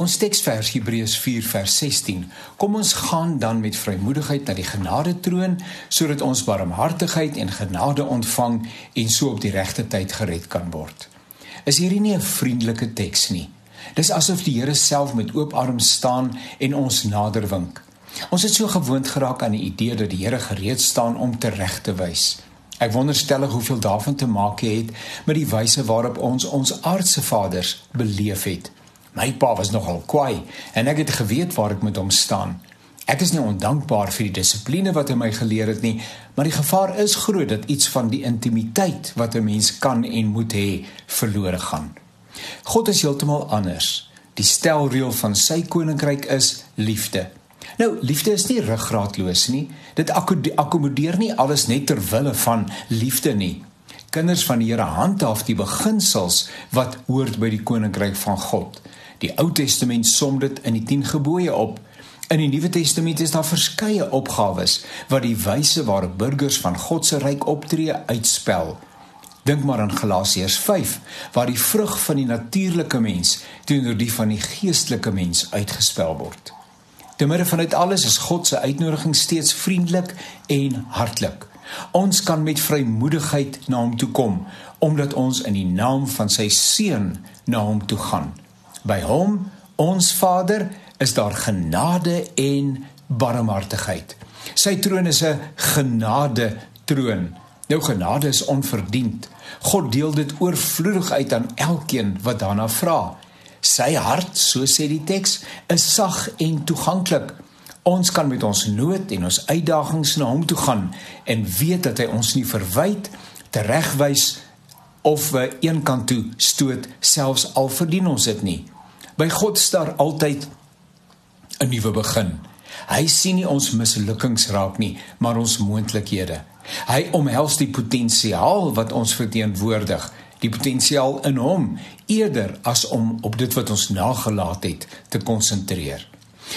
Ons teksvers Hebreërs 4 vers 16. Kom ons gaan dan met vrymoedigheid na die genade troon sodat ons barmhartigheid en genade ontvang en so op die regte tyd gered kan word. Is hierdie nie 'n vriendelike teks nie? Dis asof die Here self met oop arms staan en ons nader wink. Ons het so gewoond geraak aan die idee dat die Here gereed staan om te reg te wys. Ek wonderstellig hoeveel daarvan te maak het met die wyse waarop ons ons aardse vaders beleef het. My pa was nogal kwaai en ek het geweet waar ek moet hom staan. Ek is nie ondankbaar vir die dissipline wat hy my geleer het nie, maar die gevaar is groot dat iets van die intimiteit wat 'n mens kan en moet hê, verlore gaan. God is heeltemal anders. Die stelreël van sy koninkryk is liefde. Nou, liefde is nie ruggraatloos nie. Dit akkommodeer nie alles net ter wille van liefde nie. Kinders van die Here handhaaf die beginsels wat hoort by die koninkryk van God. Die Ou Testament som dit in die 10 gebooie op. In die Nuwe Testament is daar verskeie opgawes wat die wyse waarop burgers van God se ryk optree uitspel. Dink maar aan Galasiërs 5 waar die vrug van die natuurlike mens teenoor die van die geestelike mens uitgespel word. Te midde van dit alles is God se uitnodiging steeds vriendelik en hartlik. Ons kan met vrymoedigheid na hom toe kom omdat ons in die naam van sy seun na hom toe gaan. By hom, ons Vader, is daar genade en barmhartigheid. Sy troon is 'n genade troon. Nou genade is onverdiend. God deel dit oorvloedig uit aan elkeen wat daarna vra. Sy hart, so sê die teks, is sag en toeganklik. Ons kan met ons nood en ons uitdagings na hom toe gaan en weet dat hy ons nie verwyd, teregwys of we eenkant toe stoot selfs al verdien ons dit nie. By God staar altyd 'n nuwe begin. Hy sien nie ons mislukkings raak nie, maar ons moontlikhede. Hy omhels die potensiaal wat ons verteenwoordig die potensiaal in hom eerder as om op dit wat ons nagelaat het te konsentreer.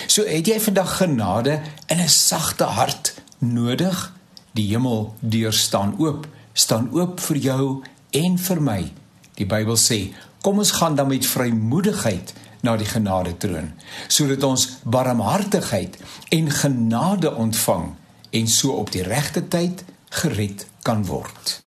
So het jy vandag genade en 'n sagte hart nodig. Die hemel deur staan oop, staan oop vir jou en vir my. Die Bybel sê, kom ons gaan dan met vrymoedigheid na die genade troon, sodat ons barmhartigheid en genade ontvang en so op die regte tyd gered kan word.